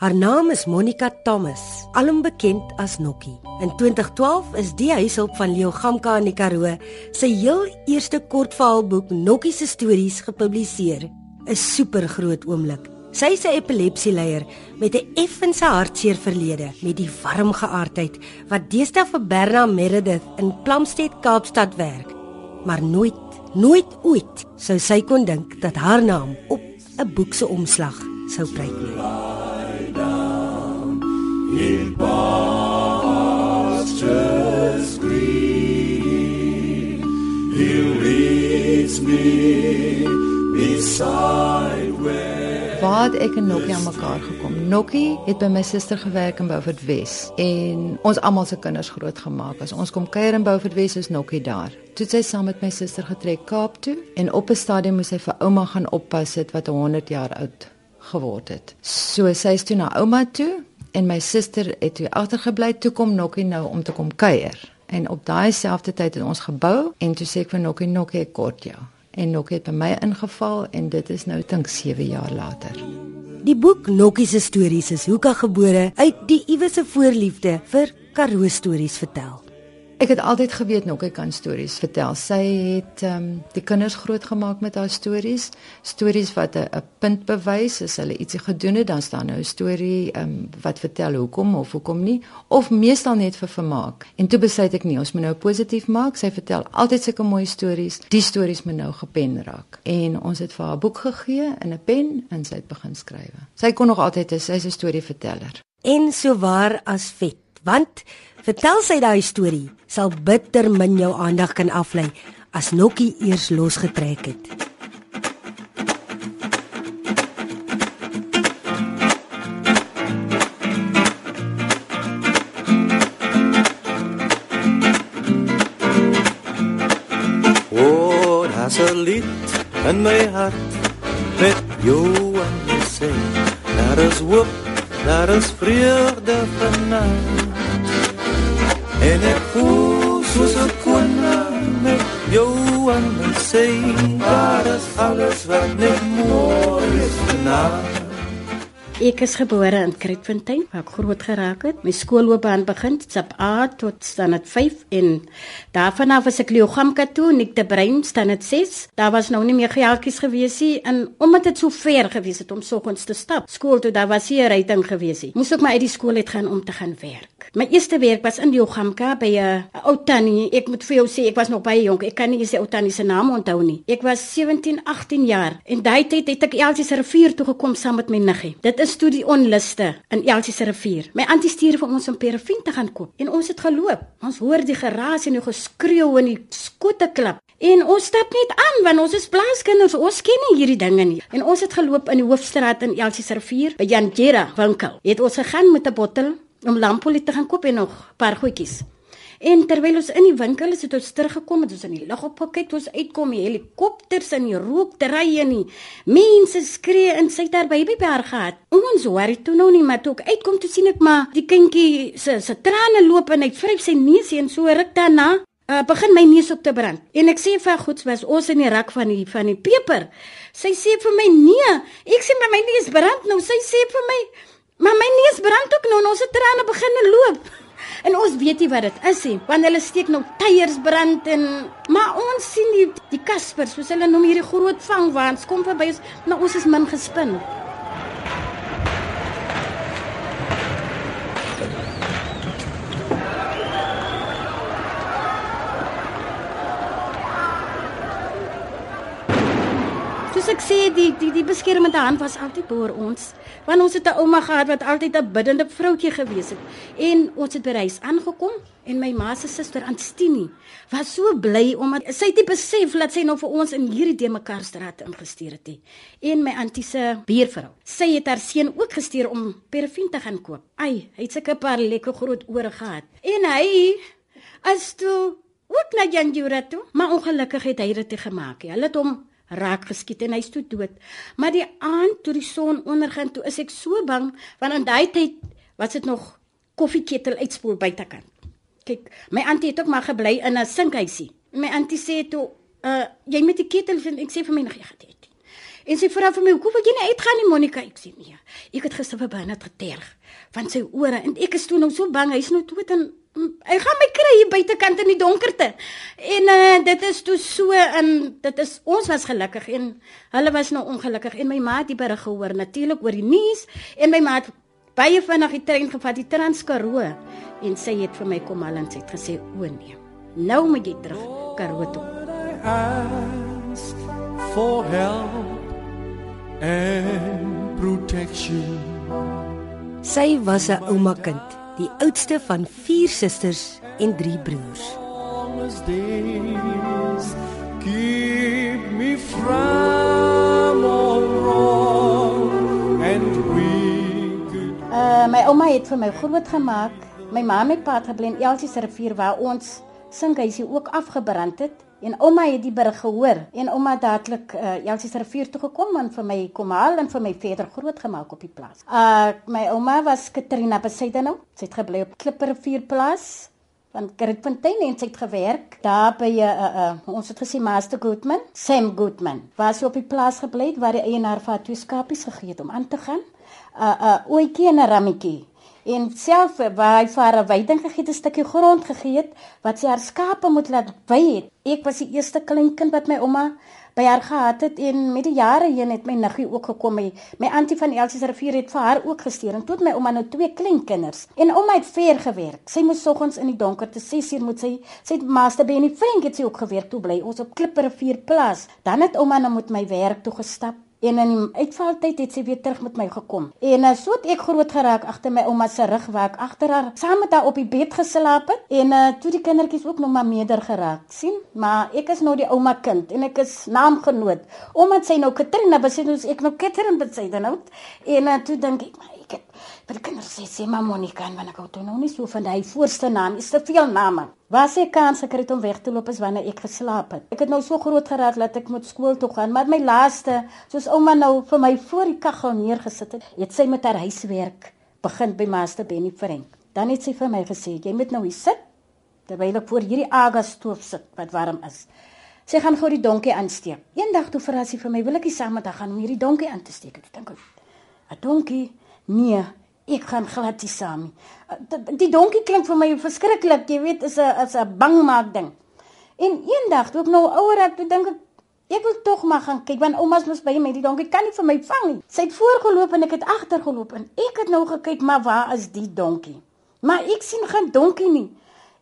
Haar naam is Monica Thomas, alom bekend as Nokkie. In 2012 is die huishulp van Leo Gamka in die Karoo sy heel eerste kortverhaalboek Nokkie se stories gepubliseer. 'n Super groot oomblik. Sy is 'n epilepsieleier met 'n effense hartseer verlede met die warm geaardheid wat deesdae vir Berna Meredith in Plumstead Kaapstad werk. Maar nooit, nooit ooit sou sy kon dink dat haar naam op 'n boek se omslag sou pryk nie. In pastures green, he leads me beside where Waar ek en Nokkie aan mekaar gekom? Nokkie het by my suster gewerk in Beaufort Wes en ons almal se kinders grootgemaak. As ons kom kuier in Beaufort Wes is Nokkie daar. Toe sy saam met my suster getrek Kaap toe en op 'n stadium moes sy vir ouma gaan oppas het wat 100 jaar oud geword het. So sy is toe na ouma toe en my suster het toe agtergebly toe kom Nokkie nou om te kom kuier. En op daai selfde tyd het ons gebou en toe sê ek vir Nokkie Nokkie kort jou en Nokkie het by my ingeval en dit is nou dink 7 jaar later. Die boek Nokkie se stories is hoeka gebore uit die iewese voorliefde vir Karoo stories vertel. Ek het altyd geweet Nokkie kan stories vertel. Sy het ehm um, die kinders grootgemaak met haar stories, stories wat 'n punt bewys as hulle ietsie gedoen het, dan staan nou 'n storie ehm um, wat vertel hoekom of hoekom nie of meestal net vir vermaak. En toe besluit ek nie, ons moet nou positief maak. Sy vertel altyd sulke mooi stories. Die stories moet nou gepen raak. En ons het vir haar 'n boek gegee in 'n pen en sy het begin skryf. Sy kon nog altyd 'n sy's 'n storieverteller. En so waar as vet, want Vertel sy daai storie, sal bitter min jou aandag kan aflei as Nokkie eers losgetrek het. Oh, daar's 'n lied in my hart met jou my sê, daar is hoop, daar is vreugde vanaand. En ek voel soos 'n koning met jou aan my sy. Daar is alles wat net mooi is vanaand. Ek is gebore in Kruitfontein waar ek groot geraak het. My skoolloopbaan begin sap A tot standaard 5 en daarvan af was ek Leogamka toe, nik te brein standaard 6. Daar was nou nie meer geldjies gewees nie en omdat dit so ver gewees het om soggens te stap. Skool toe daar was hier ryting gewees nie. Moes ek maar uit die skool uit gaan om te gaan werk. My eerste werk was in Leogamka by 'n ou tannie. Ek moet vir jou sê ek was nog baie jonk. Ek kan nie die ou tannie se naam onthou nie. Ek was 17, 18 jaar en daai tyd het ek Elsie se rivier toe gekom saam met my niggie. Dit is toe die onluste in Elsie se rivier. My antie stuur vir ons om perafin te gaan koop en ons het geloop. Ons hoor die geraas en die geskreeu en die skote klap. En ons stap net aan want ons is plaaskinders. Ons ken nie hierdie dinge nie. En ons het geloop in die hoofstraat in Elsie se rivier by Jan Jera winkel. Het ons gegaan met 'n bottel om lampolie te gaan koop en nog 'n paar goedjies. En terwyl ons in die winkel is, het ons teruggekom en ons in die lug op gekyk, ons uitkom die helikopters en die rook dry en die mense skree en sy het haar baby by haar gehad. Ons worry toe nou nie, maar toe ek uitkom toe sien ek maar die kindjie se se trane loop en hy vryf sy neus en so ruk daarna uh, begin my neus op te brand. En ek sê vir goed was ons in die rak van die van die peper. Sy sê vir my nee, ek sê maar my neus brand nou. Sy sê vir my Maar my neus brand ook nou en ons het trane begin loop. En ons weet nie wat dit is nie, want hulle steek nou tyres brand en maar ons sien die die kaspers, soos hulle noem hierdie groot vangwaans kom verby ons, maar ons is min gespin. Ek sê, die die die beskermende hand was altyd oor ons. Want ons het 'n ouma gehad wat altyd 'n biddende vroutjie gewees het. En ons het by huis aangekom en my ma se suster Antstini was so bly omdat sy het besef dat sy nou vir ons in hierdie de mekaar straat ingestuur het. Nie. En my antie se buurvrou. Sy het haar seun ook gestuur om perafin te gaan koop. Ai, hy het sulke paar lekker groot ore gehad. En hy as toe ook na Janjura toe, maar ongelukkig het hy dit gemaak. Hulle het hom raak geskiet en hy's toe dood. Maar die aand toe die son ondergaan, toe is ek so bang want aan daai tyd was dit nog koffieketel uitspoel buitekant. Kyk, my antie het ook maar gebly in 'n sinkhuisie. My antie sê toe, uh jy met die ketel vind ek sê vir my nog jy gaan dit. En sy vra vir my, "Hoekom wil jy nie uitgaan nie, Monica?" Ek sê, "Nee, ek het gister vir Bernard geterg van sy ore en ek is toe nou so bang hy's nou dood en mm, hy gaan my kry hier buitekant in die donkerte." En uh, dit is toe so en dit is ons was gelukkig en hulle was nou ongelukkig en my ma het die berig gehoor natuurlik oor die nuus en my ma het baie vinnig die trein gevat die Transkaroo en sy het vir my kom al en sy het gesê o nee nou moet jy terug Karoo toe for help and protection Sy was 'n ouma kind, die oudste van 4 susters en 3 broers. Days keep me from all wrong and wicked Uh my ouma het vir my groot gemaak. My ma het pad gebly in Elsie se rivier waar ons sinkhuisie ook afgebrand het. En ouma het die berig gehoor en ouma dadelik uh, Elsie se rivier toe gekom en vir my kom haal en vir my verder groot gemaak op die plaas. Uh my ouma was Katrina Besaide nou. Sy het gebly op Klipperrivier plaas van Kritfontein en sy het gewerk daar by 'n uh, uh, ons het gesê Master Goodman, Sam Goodman. Was sy op die plaas gebly waar die eienaar vir haar twee skapies gegee het om aan te gaan. Uh uh ooitjie en 'n rammetjie. En self waar hy vir haar 'n weiding gegee het, 'n stukkie grond gegee het wat sy haar skape moet laat wei het. Ek was die eerste kleinkind wat my ouma by haar gehad het en met die jare heen het my niggie ook gekom. My, my antie van Elsie se rivier het vir haar ook gestuur en toe het my ouma nou twee kleinkinders. En ouma het ver gewerk. Sy moes soggens in die donker te 6 uur moet sy sy het master by in die Frank het sy ook gewerk toe bly ons op Klipperrivier plaas. Dan het ouma nou met my werk toe gestap. En in die uitvaltyd het sy weer terug met my gekom. En uh, so het ek groot geraak agter my ouma se rug waar ek agter haar saam met haar op die bed geslaap het. En uh, toe die kindertjies ook nog maar meerder geraak, sien? Maar ek is nou die ouma kind en ek is naamgenoot. Omdat sy nou Katrina besit ons ek nou Katrin besit nou. En uh, toe dink ek, maar ek het vir die kinders sê sê maar Monica en wanneer ek ou nou nie so van hy voorste naam is te veel name. Was ek kans gekry het om weg te loop as wanneer ek geslaap het. Ek het nou so groot geraak dat ek moet skool toe gaan, maar my laaste, soos ouma nou vir my voor die kaggel neergesit het, het sy met haar huiswerk begin by Master Benny Frank. Dan het sy vir my gesê, jy moet nou hier sit terwyl ek voor hierdie aga stoof sit wat warm is. Sy gaan gou die donkie aansteek. Eendag toe verras sy vir my, wil ek nie saam met haar gaan om hierdie donkie aan te steek. Ek dink, 'n donkie? Nee, ek gaan glad nie saam nie. Die, die donkie klink vir my verskriklik, jy weet, is 'n is 'n bangmaak ding. En eendag toe ek nou ouer raak, toe dink ek Ek wil tog maar gaan kyk want ouma's mos by my die donkie kan nie vir my vang nie. Sy het voorgeloop en ek het agtergeloop en ek het nou gekyk maar waar is die donkie? Maar ek sien geen donkie nie.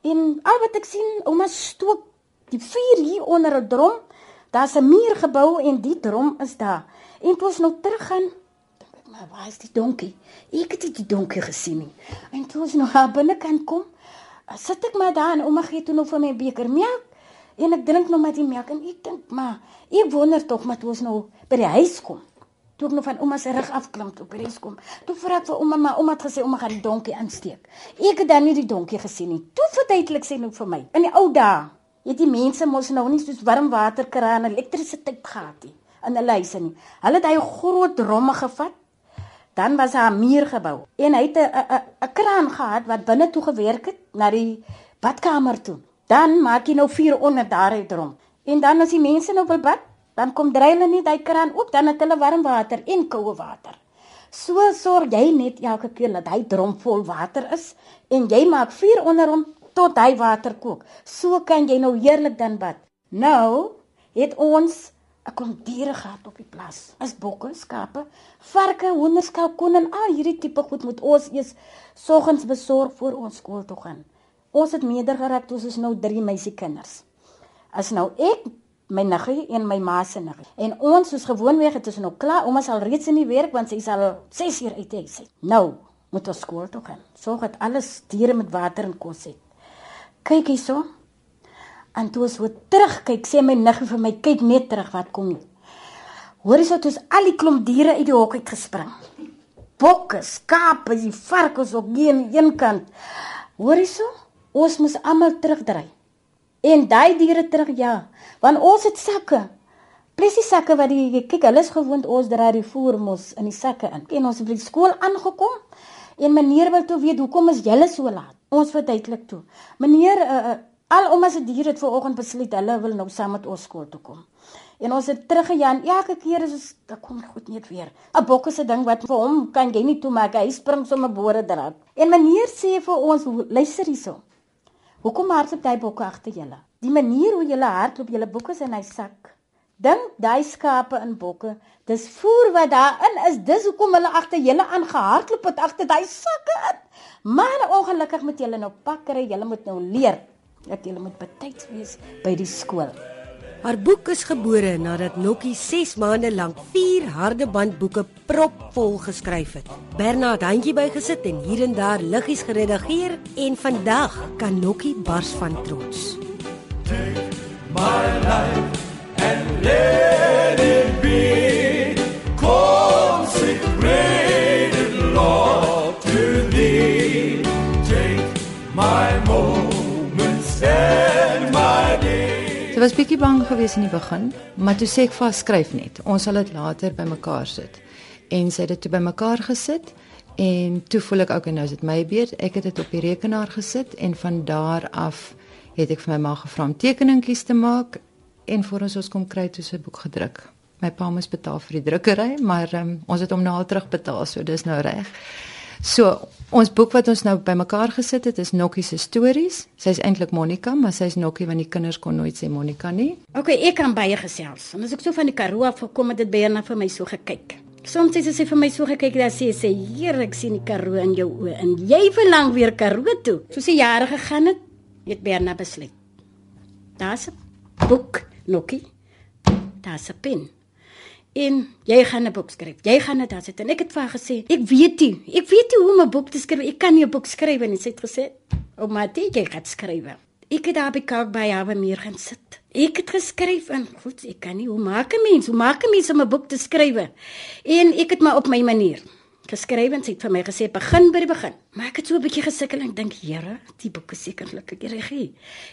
En al wat ek sien, ouma stook die vuur hier onder 'n drom. Daar's 'n muur gebou en die drom is daar. En toe ons nou teruggaan, dink ek maar waar is die donkie? Ek het die donkie gesien nie. En toe ons nou daar binnekant kom, sit ek maar daar en ouma gee toe nou vir my 'n beker melk. En ek drink nou met die melk en ek dink maar ek wonder tog maar toe ons nou by die huis kom. Toe ek nou van ouma se rug afklim toe by die huis kom. Toe vra ek vir ouma maar ouma het gesê ouma gaan die donkie insteek. Ek het dan nie die donkie gesien nie. Toe verduidelik sy nou vir my. In die ou dae het die mense mos nou nie soos warmwaterkraan en elektrisiteit gehad nie in hulle huise nie. Hulle het hy groot romme gevat. Dan was daar 'n muur gebou en hy het 'n 'n kraan gehad wat binne toe gewerk het na die badkamer toe. Dan maak jy nou vuur onder daar uit rom. En dan as die mense nou wil bad, dan kom dry hulle net daai kraan oop, dan het hulle warm water en koue water. So sorg jy net elke keer dat hy drom vol water is en jy maak vuur onder hom tot hy water kook. So kan jy nou heerlik dan bad. Nou het ons 'n klomp diere gehad op die plaas. As bokke, skape, varke, honderde, kalkoene en al hierdie tipe goed moet ons eers soggens besorg voor ons skool toe gaan. Ons het meerder geraak toe ons nou drie meisiekinders. As nou ek my niggie en my ma se niggie. En ons soos gewoonweg het ons nou klaar, ouma sal reeds in die werk want sy sal 6 uur uit huis. Nou moet ons skool toe gaan. Sorg dat alles diere met water en kos het. Kyk hierso. En toe ons weer terugkyk, sê my niggie vir my, kyk net terug wat kom nie. Hoor jy so toe al die klomp diere uit die hok uit gespring. Bokke, skape, die varkens op een een kant. Hoor jy so? Ons moes almal terugdry. En daai diere terug ja, want ons het sakke. Presies sakke wat die kyk, hulle is gewoond ons dra die voer mos in die sakke in. En ons het by die skool aangekom en meneer wil toe weet hoekom is julle so laat? Ons verduidelik toe. Meneer, uh, al ouma se diere het vanoggend besluit hulle wil nou saam met ons skool toe kom. En ons het teruggejaag en elke keer is ons dan kom goed net weer. 'n Bok is 'n ding wat vir hom kan jy nie toemaak. Hy spring sommer boere draad. En meneer sê vir ons, luister hierso. Hoekom hardloop jy bokke agter julle? Die manier hoe julle hardloop, julle bokke is in hy sak. Dink daai skape in bokke, dis voer wat daarin is. Dis hoekom hulle agter julle aangehardloop het agter daai sakke. Maar ongelukkig moet julle nou pakkere, julle moet nou leer dat julle moet betyds wees by die skool. Haar boek is gebore nadat Nokkie 6 maande lank 4 harde bandboeke propvol geskryf het. Berna het handjie bygesit en hier en daar liggies geredigeer en vandag kan Nokkie bars van trots. Take my life and let it be Sy was bietjie bang geweest in die begin, maar toe sê ek vir haar skryf net. Ons sal dit later bymekaar sit. En sy het dit toe bymekaar gesit en toe voel ek ook en nou is dit my beurt. Ek het dit op die rekenaar gesit en van daar af het ek vir my ma gevra om tekeningkies te maak en voor ons ons kom kry toe se boek gedruk. My pa moes betaal vir die drukkery, maar um, ons het hom nou al terugbetaal, so dis nou reg. So, ons boek wat ons nou bymekaar gesit het is Nokkie se stories. Sy's eintlik Monica, maar sy's Nokkie want die kinders kon nooit sê Monica nie. OK, ek kan baie gesels. En as ek so van die Karoo af gekom het, dit baie na vir my so gekyk. Soms sê sy vir my so gekyk dat sy sê, "Heer, ek sien die Karoo in jou oë en jy verlang weer Karoo toe." So sy jare gegaan het, het Berna besluit. Daar's 'n boek Nokkie. Daar's 'n pen. En jy gaan 'n boek skryf. Jy gaan dit daarsit. En ek het vir haar gesê, ek weet nie. Ek weet nie hoe om 'n boek te skryf. Ek kan nie 'n boek skryf nie. Sy het gesê, "Ouma, jy gaan skryf." Ek het daar by kalk by haar meer gaan sit. Ek het geskryf en goed, ek kan nie hoe maak 'n mens? Hoe maak 'n mens om 'n boek te skryf? En ek het maar op my manier geskryf en sy het vir my gesê begin by die begin. Maar ek het so 'n bietjie gesukkel en dink, Here, die boek is sekerlik ek reg.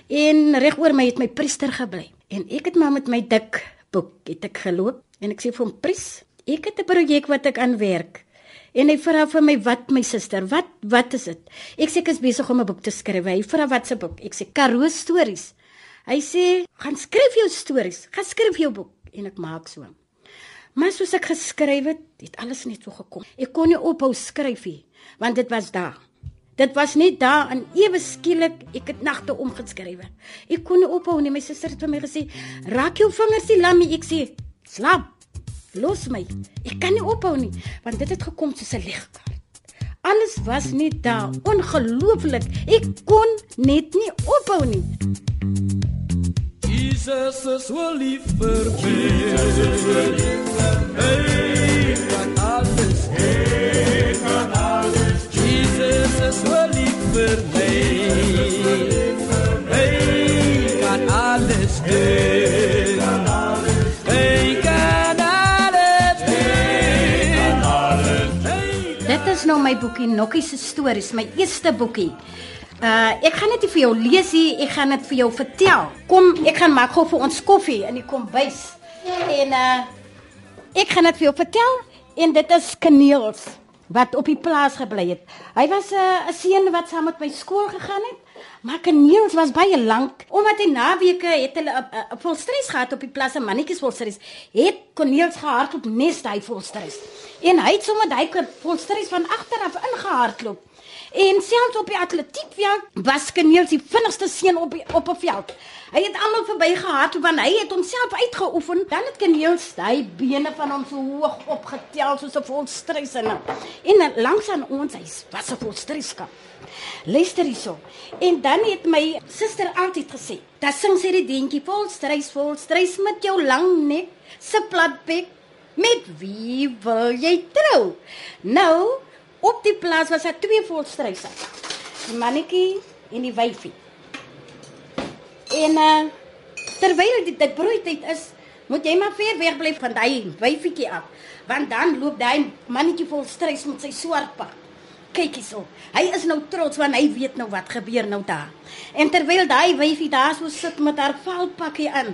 En reg oor my het my priester gebly. En ek het maar met my dik boek het ek geloop en ek sê vir hom, "Pries, ek het 'n projek wat ek aan werk." En hy vra vir my, "Wat my suster? Wat wat is dit?" Ek sê ek is besig om 'n boek te skryf. Hy vra wat se boek? Ek sê Karoo stories. Hy sê, "Gaan skryf jou stories. Gaan skryf jou boek." En ek maak so. Maar soos ek geskryf het, het alles net so gekom. Ek kon nie ophou skryf nie, want dit was daar. Dit was net daar en ewe skielik ek het nagte omgeskryf. Ek kon nie ophou nie. My suster het vir my gesê, "Raak jou vingers die lammie." Ek sê, "Slaap. Los my. Ek kan nie ophou nie, want dit het gekom soos 'n ligkaart. Alles was net daar, ongelooflik. Ek kon net nie ophou nie." Jesus is so lief vir my. Jesus is so lief vir my. Hey, kan alles hê, my boekie Nokkie se stories, my eerste boekie. Uh ek gaan dit vir jou lees nie, ek gaan dit vir jou vertel. Kom, ek gaan maak gou vir ons koffie in die kombuis. En uh ek gaan dit vir jou vertel en dit is Kaneels wat op die plaas gebly het. Hy was uh, 'n seun wat saam met my skool gegaan het. Maar Kaneels was baie lank omdat hy naweke het hulle 'n uh, uh, vol stres gehad op die plaas, mannetjies vol stres. Het Kaneels gehardloop nes hy vol stres. En hy het sommer daai vol stres van agter af ingehardloop. En selfs op die atletiekveld was Kaneels die vinnigste seun op die, op 'n veld. Hy het almal verby gehard want hy het homself uitgeoefen. Dan het Kaneels hy bene van hom so hoog opgetel soos 'n volstrys en en langs aan ons hy was 'n volstryskap. Luister hierso. En dan het my suster altyd gesê, "Da sing sy die deentjie volstrys volstrys met jou lang nek, se plat bek. Met wie wil jy trou?" Nou Op die plaas was daar twee volstryse. Die mannetjie en die wyfie. En uh terwyl dit dit broeityd is, moet jy maar ver weg bly van daai wyfietjie af, want dan loop daai mannetjie vol strys met sy swart pak. Kyk hierso. Hy is nou trots want hy weet nou wat gebeur nou daar. En terwyl daai wyfie daar so sit met haar valpakkie aan,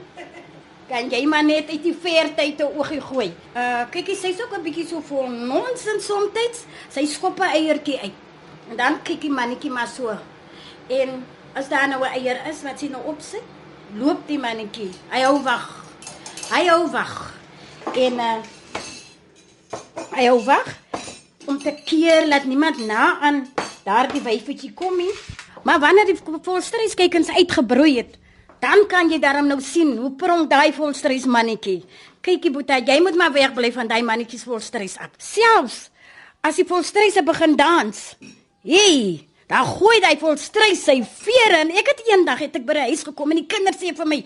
kan jy maar net uit die uit 'n oogie gooi. Uh kykie, sy's ook 'n bietjie so vol nonsens soms. Sy skop 'n eiertjie uit. En dan kykie mannetjie maar so. En as daar nou 'n eier is wat sy nou opsit, loop die mannetjie. Hy hou wag Hy hou wag. En uh hy hou wag om te keer dat niemand na aan daardie wyfietjie kom nie. Maar wanneer die volstreeskykens uitgebroei het, dan kan jy daarom nou sien hoe pronk daai volstrees mannetjie. Kykie Boeta, jy moet maar wegbly van daai mannetjies volstrees af. Selfs as die volstreese begin dans. Hey, dan gooi hy volstrees sy vere en ek het eendag het ek by die huis gekom en die kinders sê vir my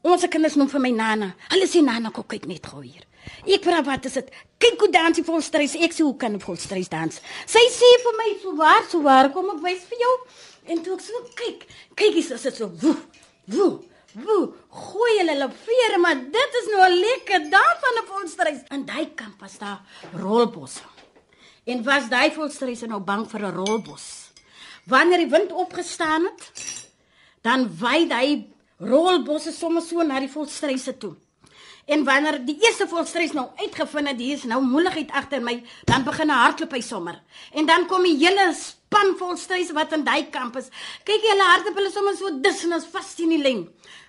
Ons kinders noem vir my Nana. Hulle sê Nana, kom kyk net gou hier. Ek vra wat is dit? Kyk hoe dans die volstreis. Ek sê hoe kan 'n volstreis dans? Sy sê vir my so waar, so waar kom ek wys vir jou. En toe ek so kyk, kyk is dit so woe, woe, woe. Gooi hulle hulle vere, maar dit is nou 'n lekker dans van 'n volstreis. En daai kamp was daar rolbosse. En was daai volstreis nou bang vir 'n rolbos? Wanneer die wind opgestaan het, dan waai hy rolbosse sommer so na die volstreise toe. En wanneer die eerste volstreis nou uitgevind het hier is nou moeilikheid agter my, dan begin 'n hardloop hy sommer. En dan kom die hele span volstreis wat in daai kamp is. Kyk jy hulle hardloop hulle sommer so dis en is vas teen die lyn.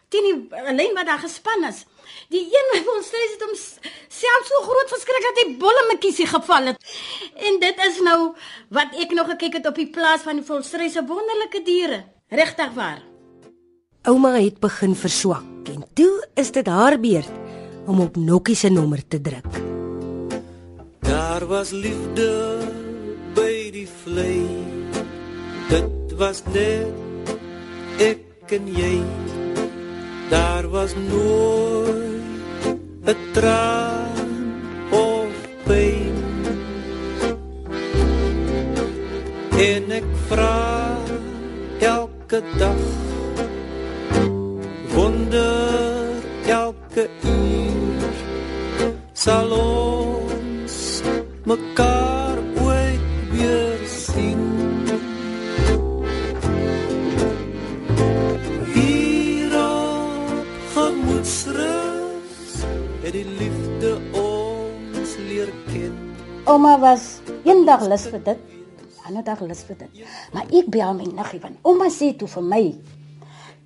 Teen die uh, lyn wat daar gespan is. Die een volstreis het hom self so groot verskrik dat hy bolle mekiesie geval het. En dit is nou wat ek nog gekyk het op die plaas van die volstreise wonderlike diere. Regtig waar. Ouma het begin verswak en toe is dit haar beurt om op Nokkie se nommer te druk. Daar was liefde by die vlei. Dit was net ek en jy. Daar was nooit 'n traan of pyn. En ek vra elke dag wonder elke uur sal ons mekaar Ouma was eendag lus vir dit, ander dag lus vir dit. Maar ek bel my niggie van ouma sê toe vir my: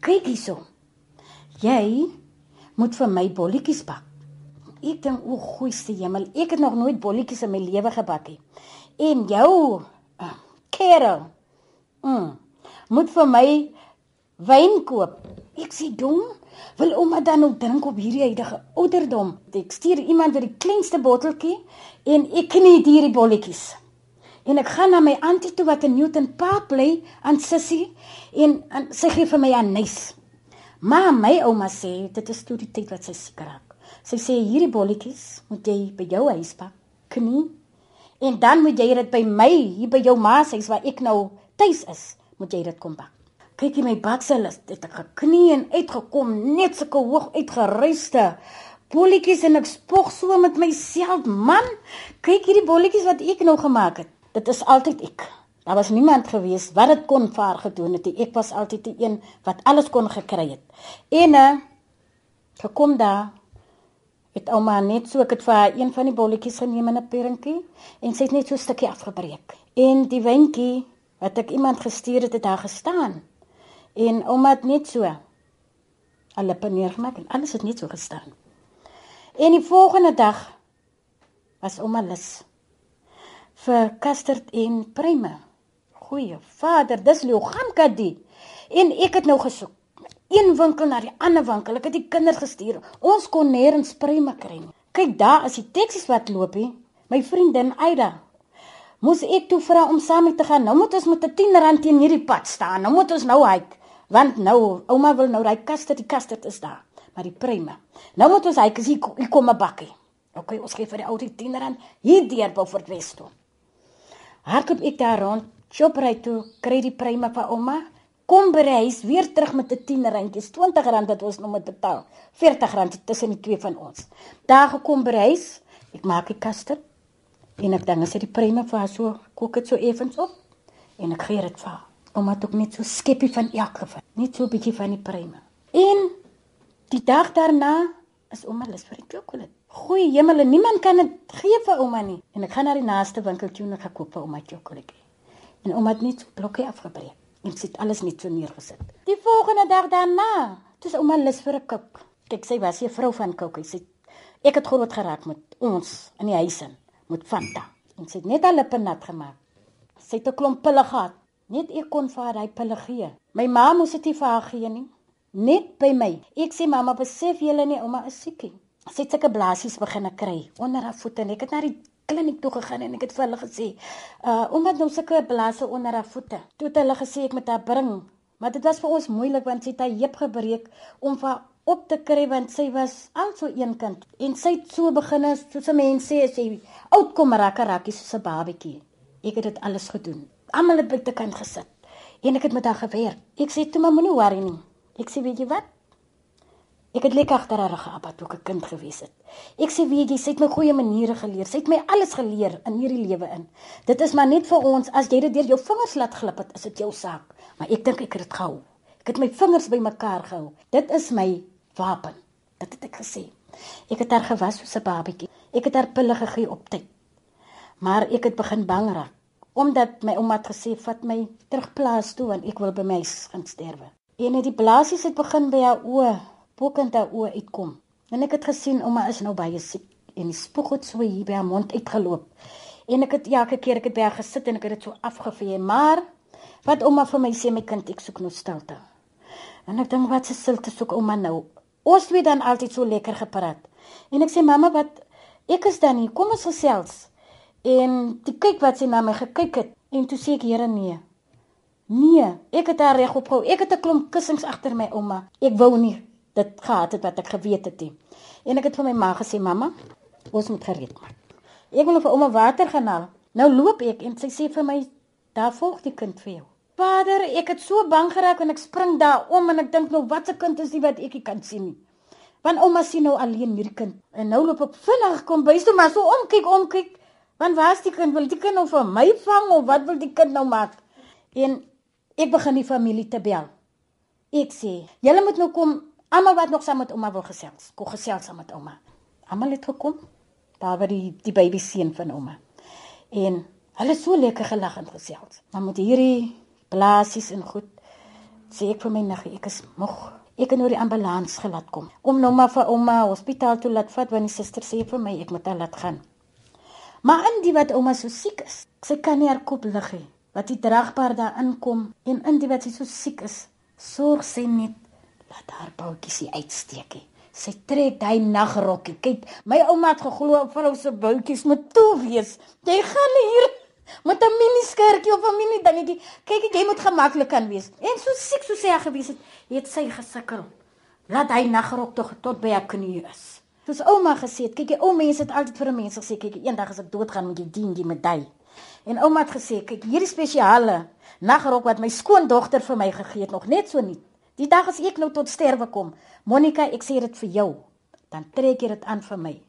"Kyk hierso. Jy moet vir my bolletjies bak." Ek dink o, goeie hemel, ek het nog nooit bolletjies in my lewe gebak nie. En jou uh, Karel, mm, moet vir my wyn koop. Ek sê dom, wil ouma dan ook drink op hierdie huidige ouderdom? Ek stuur iemand vir die kleinste botteltjie en ek knie hierdie bolletjies. En ek gaan na my antie toe wat in Newton Park bly aan Sissie en, en sy gee vir my 'n nuus. Maar my ouma sê dit is toe die tyd wat sy siek raak. Sy sê hierdie bolletjies moet jy by jou huis pak, knie. En dan moet jy dit by my hier by jou ma se huis waar ek nou tuis is, moet jy dit kom bak. Kyk jy my baksel is dit ek geknie en uitgekom net sulke hoog uitgeruste bolletjies en ek spog so met myself man. Kyk hierdie bolletjies wat ek nou gemaak het dit is altyd ek. Daar was niemand gewees wat dit kon vir haar gedoen het. Ek was altyd die een wat alles kon gekry het. En uh, gekom daar het ouma net so ek het vir haar een van die bolletjies geneem in 'n perentjie en sy het net so 'n stukkie afgebreek. En die windjie wat ek iemand gestuur het het daar gestaan en het net so al lippe neergemaak en alles het net so gestaan. En die volgende dag was ouma lus vir kasterd en pruime goeie vader dis Leogamka die en ek het nou gesoek. Een winkel na die ander winkel. Ek het die kinders gestuur. Ons kon nêrens pruime kry kyk daar is die taksies wat loop hier. My vriendin Aida moes ek toe vra om saam te gaan. Nou moet ons met 'n 10 rand teen hierdie pad staan. Nou moet ons nou hike want nou ouma wil nou ry kasterd die kasterd is daar maar die pruime nou moet ons hike hier, hier kom 'n bakkie. OK ons gee vir die ou die 10 rand hier deur Beaufort West toe. Hardloop ek daar rond Shoprite toe kry die pryme vir ouma kom by die huis weer terug met 'n 10 randjies 20 rand wat ons nog moet betaal 40 rand tussen die twee van ons. Daar gekom by die huis ek maak die kaste en ek dan as jy die pryme vir haar so kook dit so effens op en ek gee dit vir haar ouma het ook net so skeppie van elk gevat net so 'n bietjie van die pryme en die dag daarna is ouma lus vir die sjokolade Goeie hemel, niemand kan dit gee vir ouma nie. En ek gaan na die naaste winkeltjie en ek koop vir ouma sjokoladjie. En ouma het net so blokkie afgebreek en sit alles net so neergesit. Die volgende dag daarna, toe is ouma lus vir 'n koek. Kyk, sy was 'n vrou van Kokkie. Sy ek het groot geraak met ons in die huis in met Fanta. En sy het net haar lippe nat gemaak. Sy het 'n klomp pille gehad. Net ek kon vir haar daai pille gee. My ma moes dit vir haar gee nie. Net by my. Ek sê mamma, besef julle nie ouma is siekie. Sy het sulke blaasies begin kry onder haar voete en ek het na die kliniek toe gegaan en ek het vir hulle gesê, uh omdat nou sulke blaase onder haar voete. Toe het hulle gesê ek moet haar bring. Maar dit was vir ons moeilik want sy het haar heup gebreek om vir op te kry want sy was al so eenkant en sy het so begin as soos 'n mens sê as jy oud kom raak raak soos 'n babatjie. Ek het dit alles gedoen. Almal het buitekant gesit en ek het met haar gewerk. Ek sê toe maar moenie worry nie. Ek sê weet jy wat? Ek het lekker agter haar geapa toe ek 'n kind gewees het. Ek sê weet jy, sy het my goeie maniere geleer. Sy het my alles geleer in hierdie lewe in. Dit is maar net vir ons as jy dit deur jou vingers laat glip het, is dit jou saak. Maar ek dink ek het dit gehou. Ek het my vingers bymekaar gehou. Dit is my wapen. Dit het ek gesê. Ek het haar gewas soos 'n babatjie. Ek het haar pille gegee op tyd. Maar ek het begin bang raak omdat my ouma het gesê vat my terug plaas toe want ek wil by my gaan sterwe. En net die blaasies het begin by haar oë, bokant haar oë uitkom. En ek het gesien ouma is nou baie siek en die spoeg het so hier by haar mond uitgeloop. En ek het elke keer ek het by haar gesit en ek het dit so afgevee, maar wat ouma vir my sê my kind ek soek stilte. En ek dink wat se stilte soek ouma nou? Ons het dan altyd so lekker gepraat. En ek sê mamma wat ek is dan hier, kom ons gesels. En die kyk wat sy na my gekyk het en toe sê ek Here nee. Nee, ek het haar reg opgehou. Ek het 'n klomp kussings agter my ouma. Ek wou nie dit gehad het wat ek geweet het nie. En ek het vir my ma gesê mamma, ons moet gereed maak. Ek wil vir ouma water gaan haal. Nou loop ek en sy sê vir my daar volg die kind vir jou. Vader, ek het so bang geraak en ek spring daar om en ek dink nou wat 'n kind is dit wat ek nie kan sien nie. Want ouma sien nou alleen hierdie kind en nou loop ek vinnig kom bys toe maar so omkyk omkyk. Want waar is die kind? Wil die kind nou vir my vang of wat wil die kind nou maak? En ek begin die familie te bel. Ek sê, julle moet nou kom, almal wat nog saam met ouma wil gesels. Kom gesels saam met ouma. Almal het gekom. Daar was die die baby seun van ouma. En hulle so lekker gelag en gesels. Maar met hierdie blaasies en goed sê ek vir my niggie, ek is moeg. Ek het nou die ambulans gelaat kom om nou maar vir ouma hospitaal toe laat vat want die suster sê vir my ek moet haar laat gaan. Maar in die wat ouma so siek is, sy kan nie haar kop lig nie. Wat die dragbaar daar inkom en in die wat sy so siek is, sorg sy net laat haar boutjies nie uitsteek nie. Sy trek daai nagrokkie. Kyk, my ouma het geglo vrou se boutjies moet toe wees. Jy gaan hier met 'n mini skertjie of 'n mini dingetjie. Kyk, jy moet gemaklik kan wees. En so siek so sê hy gewees het, het sy gesukkel. Laat hy nagrok tog tot by haar knie is. Soos ouma gesê het, kyk, die ou mense het altyd vir 'n mens gesê, kyk, eendag as ek doodgaan moet jy dien die medai. En ouma het gesê, kyk, hierdie spesiale nagrok wat my skoondogter vir my gegee het, nog net so nie. Die dag as ek nou tot sterwe kom, Monica, ek sê dit vir jou, dan trek jy dit aan vir my.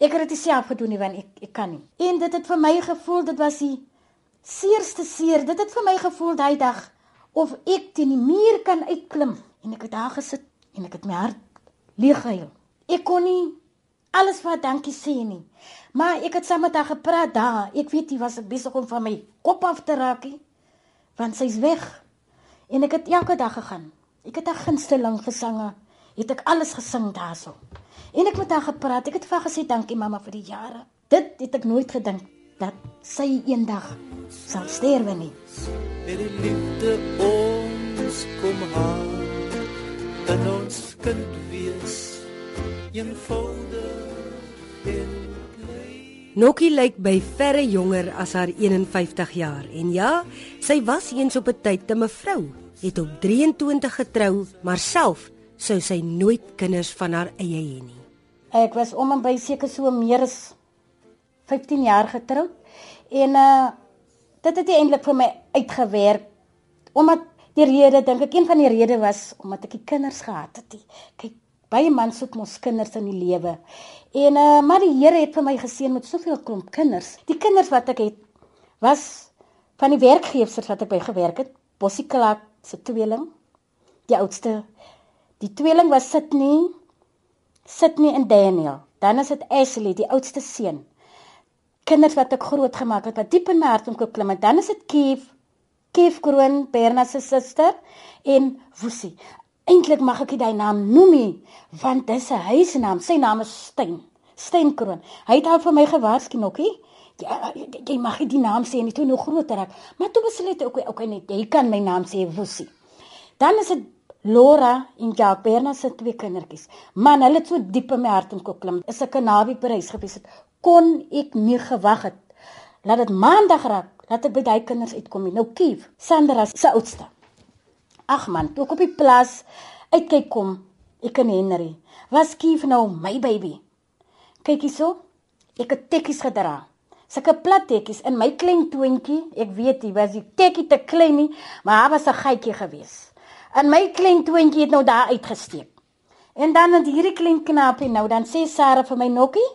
Ek het dit self gedoen nie want ek ek kan nie. En dit het vir my gevoel dit was die seerste seer. Dit het vir my gevoel daai dag of ek teen die muur kan uitklim en ek het daar gesit en ek het my hart leeg gehuil. Ek kon nie alles wat dankie sê nie. Maar ek het saam met haar gepraat daar. Ek weet jy was besig om van my kop af te raak. Want sy's weg. En ek het elke dag gegaan. Ek het haar gunsteling gesange. Het ek alles gesing daarso. En ek het met haar gepraat. Ek het vir haar gesê dankie mamma vir die jare. Dit het ek nooit gedink dat sy eendag sal sterwe nie. Het die liefde ons kom haal en ons kind wees eenvoudig en Nokkie lyk by verre jonger as haar 51 jaar en ja, sy was eens op 'n tyd 'n mevrou, het op 23 getrou, maar self sou sy nooit kinders van haar eie hê nie. Ek was om en by seker so meer as 15 jaar getroud en uh dit het eintlik vir my uitgewerk omdat die rede dink ek een van die redes was omdat ek die kinders gehad het. Kyk, baie mans soek mos kinders in die lewe. En uh maar die Here het vir my geseën met soveel klomp kinders. Die kinders wat ek het was van die werkgewers wat ek by gewerk het, Bossie Clark se tweeling, die oudste. Die tweeling was Sydney Sydney en Daniel. Dan is dit Ashley, die oudste seun. Kinders wat ek groot gemaak het, wat diep in my hart kom klim. Dan is dit Keef, Keef Kroon, Berna se suster en Woesie. Eintlik mag ek nie daai naam noem nie, want dis 'n huisnaam. Sy naam is Stein. Steinkroon. Hy het al vir my gewaarsku nokkie. Ja, jy mag nie die naam sê nie toe nou groter raak. Maar toe besluit ek okay, okay net jy kan my naam sê Woesie. Dan is dit Laura en Jacques Berna se twee kindertjies. Man, hulle het so diep in my hart geklim. Is 'n Kanarie Parys gewees het. Kon ek nie gewag het. Laat dit maandag raak, laat ek by daai kinders uitkom. Nou Kief, Sandra se oudste. Ag man, toe ek op die plaas uitkyk kom, ek en Henry. Was Kief nou my baby? Kyk hierso. Ek het tekkies gedra. Sulke plat tekkies in my klein toontjie. Ek weet jy was die tekkie te klein nie, maar daar was 'n gaatjie gewees. En my klein toontjie het nou daar uitgesteek. En dan het hierdie klein knaapie nou dan sê Sarah vir my nokkie,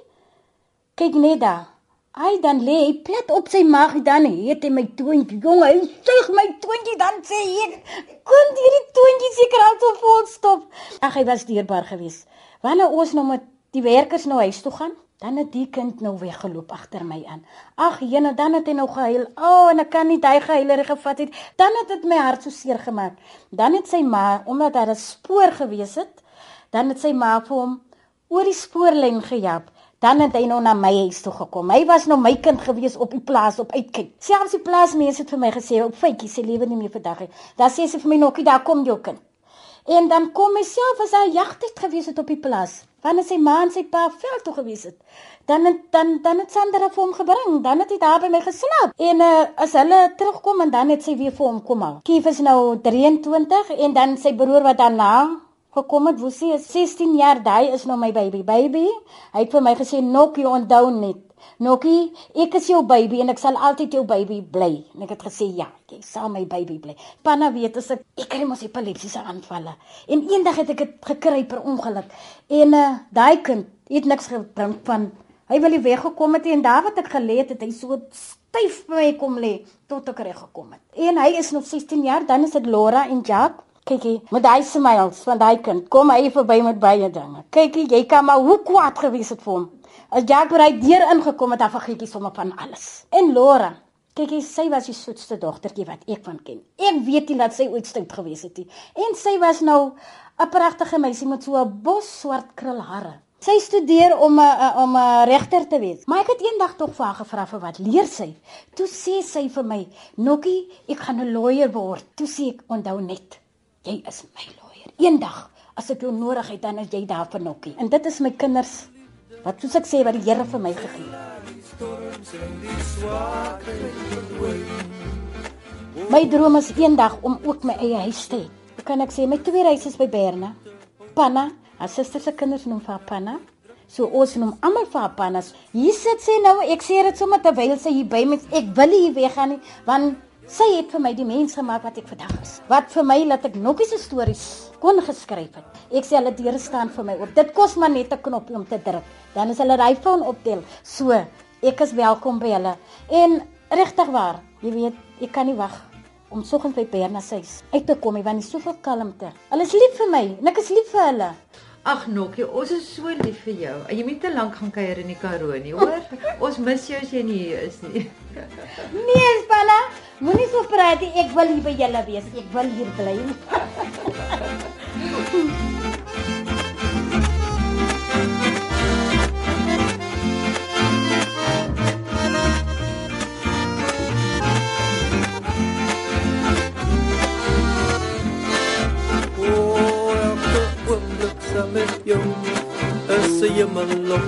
kyk net daar. Hy dan lê hy plat op sy maag dan het hy my toontjie. Jong, hy suig my toontjie dan sê ek, "Kon hierdie toontjie seker al so vol stop." Ag, hy was dierbaar geweest. Wanneer ons nou met die werkers nou huis toe gaan, dan het die kind nou weggeloop agter my aan. Ag, jene, dan het hy nou gehuil. O, oh, en ek kan nie daai gehuilery gevat het. Dan het dit my hart so seer gemaak. Dan het sy ma, omdat daar 'n spoor gewees het, dan het sy ma vir hom oor die spoorlyn gejap. Dan het hy nou na my huis toe gekom. Hy was nou my kind gewees op die plaas op uitkyk. Selfs die plaasmense het vir my gesê op feitjie se lewe nie meer vandag nie. Dan sê sy vir my nokkie, daar kom jou kind. En dan kom hy self as hy jagtyd gewees het op die plaas. Wanneer sy ma en sy pa veld toe gewees het. Dan dan dan het Sandra vir hom gebring. Dan het hy daar by my geslaap. En uh, as hulle terugkom en dan het sy weer vir hom kom haal. Kief is nou 23 en dan sy broer wat daarna gekom het, Woesie is 16 jaar, daai is nou my baby. Baby, hy het vir my gesê Nokkie onthou net. Nokkie, ek is jou baby en ek sal altyd jou baby bly. En ek het gesê ja, jy sal my baby bly. Panna weet as ek ek kry mos epileptiese aanvalle. En eendag het ek dit gekry per ongeluk. En uh daai kind het niks gebring van hy wil nie weggekom het en daar wat ek gelê het, het hy so styf by my kom lê tot ek reg gekom het. En hy is nog 16 jaar, dan is dit Laura en Jack Kykie, met daai smiles van daai kind, kom hy verby met baie dinge. Kykie, jy kan maar hoe kwaad gewees het vir hom. As Jack by deur ingekom het, vergeet hy sommer van alles. En Laura, kykie, sy was die soetste dogtertjie wat ek van ken. Ek weet nie dat sy ooit stout gewees het nie. En sy was nou 'n pragtige meisie met so 'n bos swart krulhare. Sy studeer om 'n om 'n regter te wees. Maar ek het eendag tog vir haar gevra vir wat leer sy. Toe sê sy vir my, "Nokkie, ek gaan 'n lawyer word." Toe sê ek, "Onthou net, jy is my lawyer. Eendag as ek jou nodig het, dan is jy daar vir Nokkie. En dit is my kinders wat soos ek sê wat die Here vir my gegee het. My droom is eendag om ook my eie huis te hê. Hoe kan ek sê my twee huise is by Berne. Panna, haar suster se kinders noem vir Panna. So ons noem almal vir Panna. Hier sit sy nou, ek sê dit sommer terwyl sy hier by my ek wil hier weggaan nie, want Sy het vir my die mens gemaak wat ek vandag is. Wat vir my laat ek nokkie se stories kon geskryf het. Ek sê hulle deure staan vir my oop. Dit kos maar net 'n knoppie om te druk. Dan is hulle ry phone optel. So, ek is welkom by hulle. En regtig waar, jy weet, ek kan nie wag om soggens by Berna se huis uit te kom, want dis soveel kalmte. Hulle is lief vir my en ek is lief vir hulle. Ag Nokkie, ons is so lief vir jou. Jy moet te lank gaan kuier in die Karoo nie, hoor? ons mis jou as jy nie hier is nie. nee, Spanna. Moenie so praat nie. Ek wil hier by julle wees. Ek wil hier bly. met jou jy my lof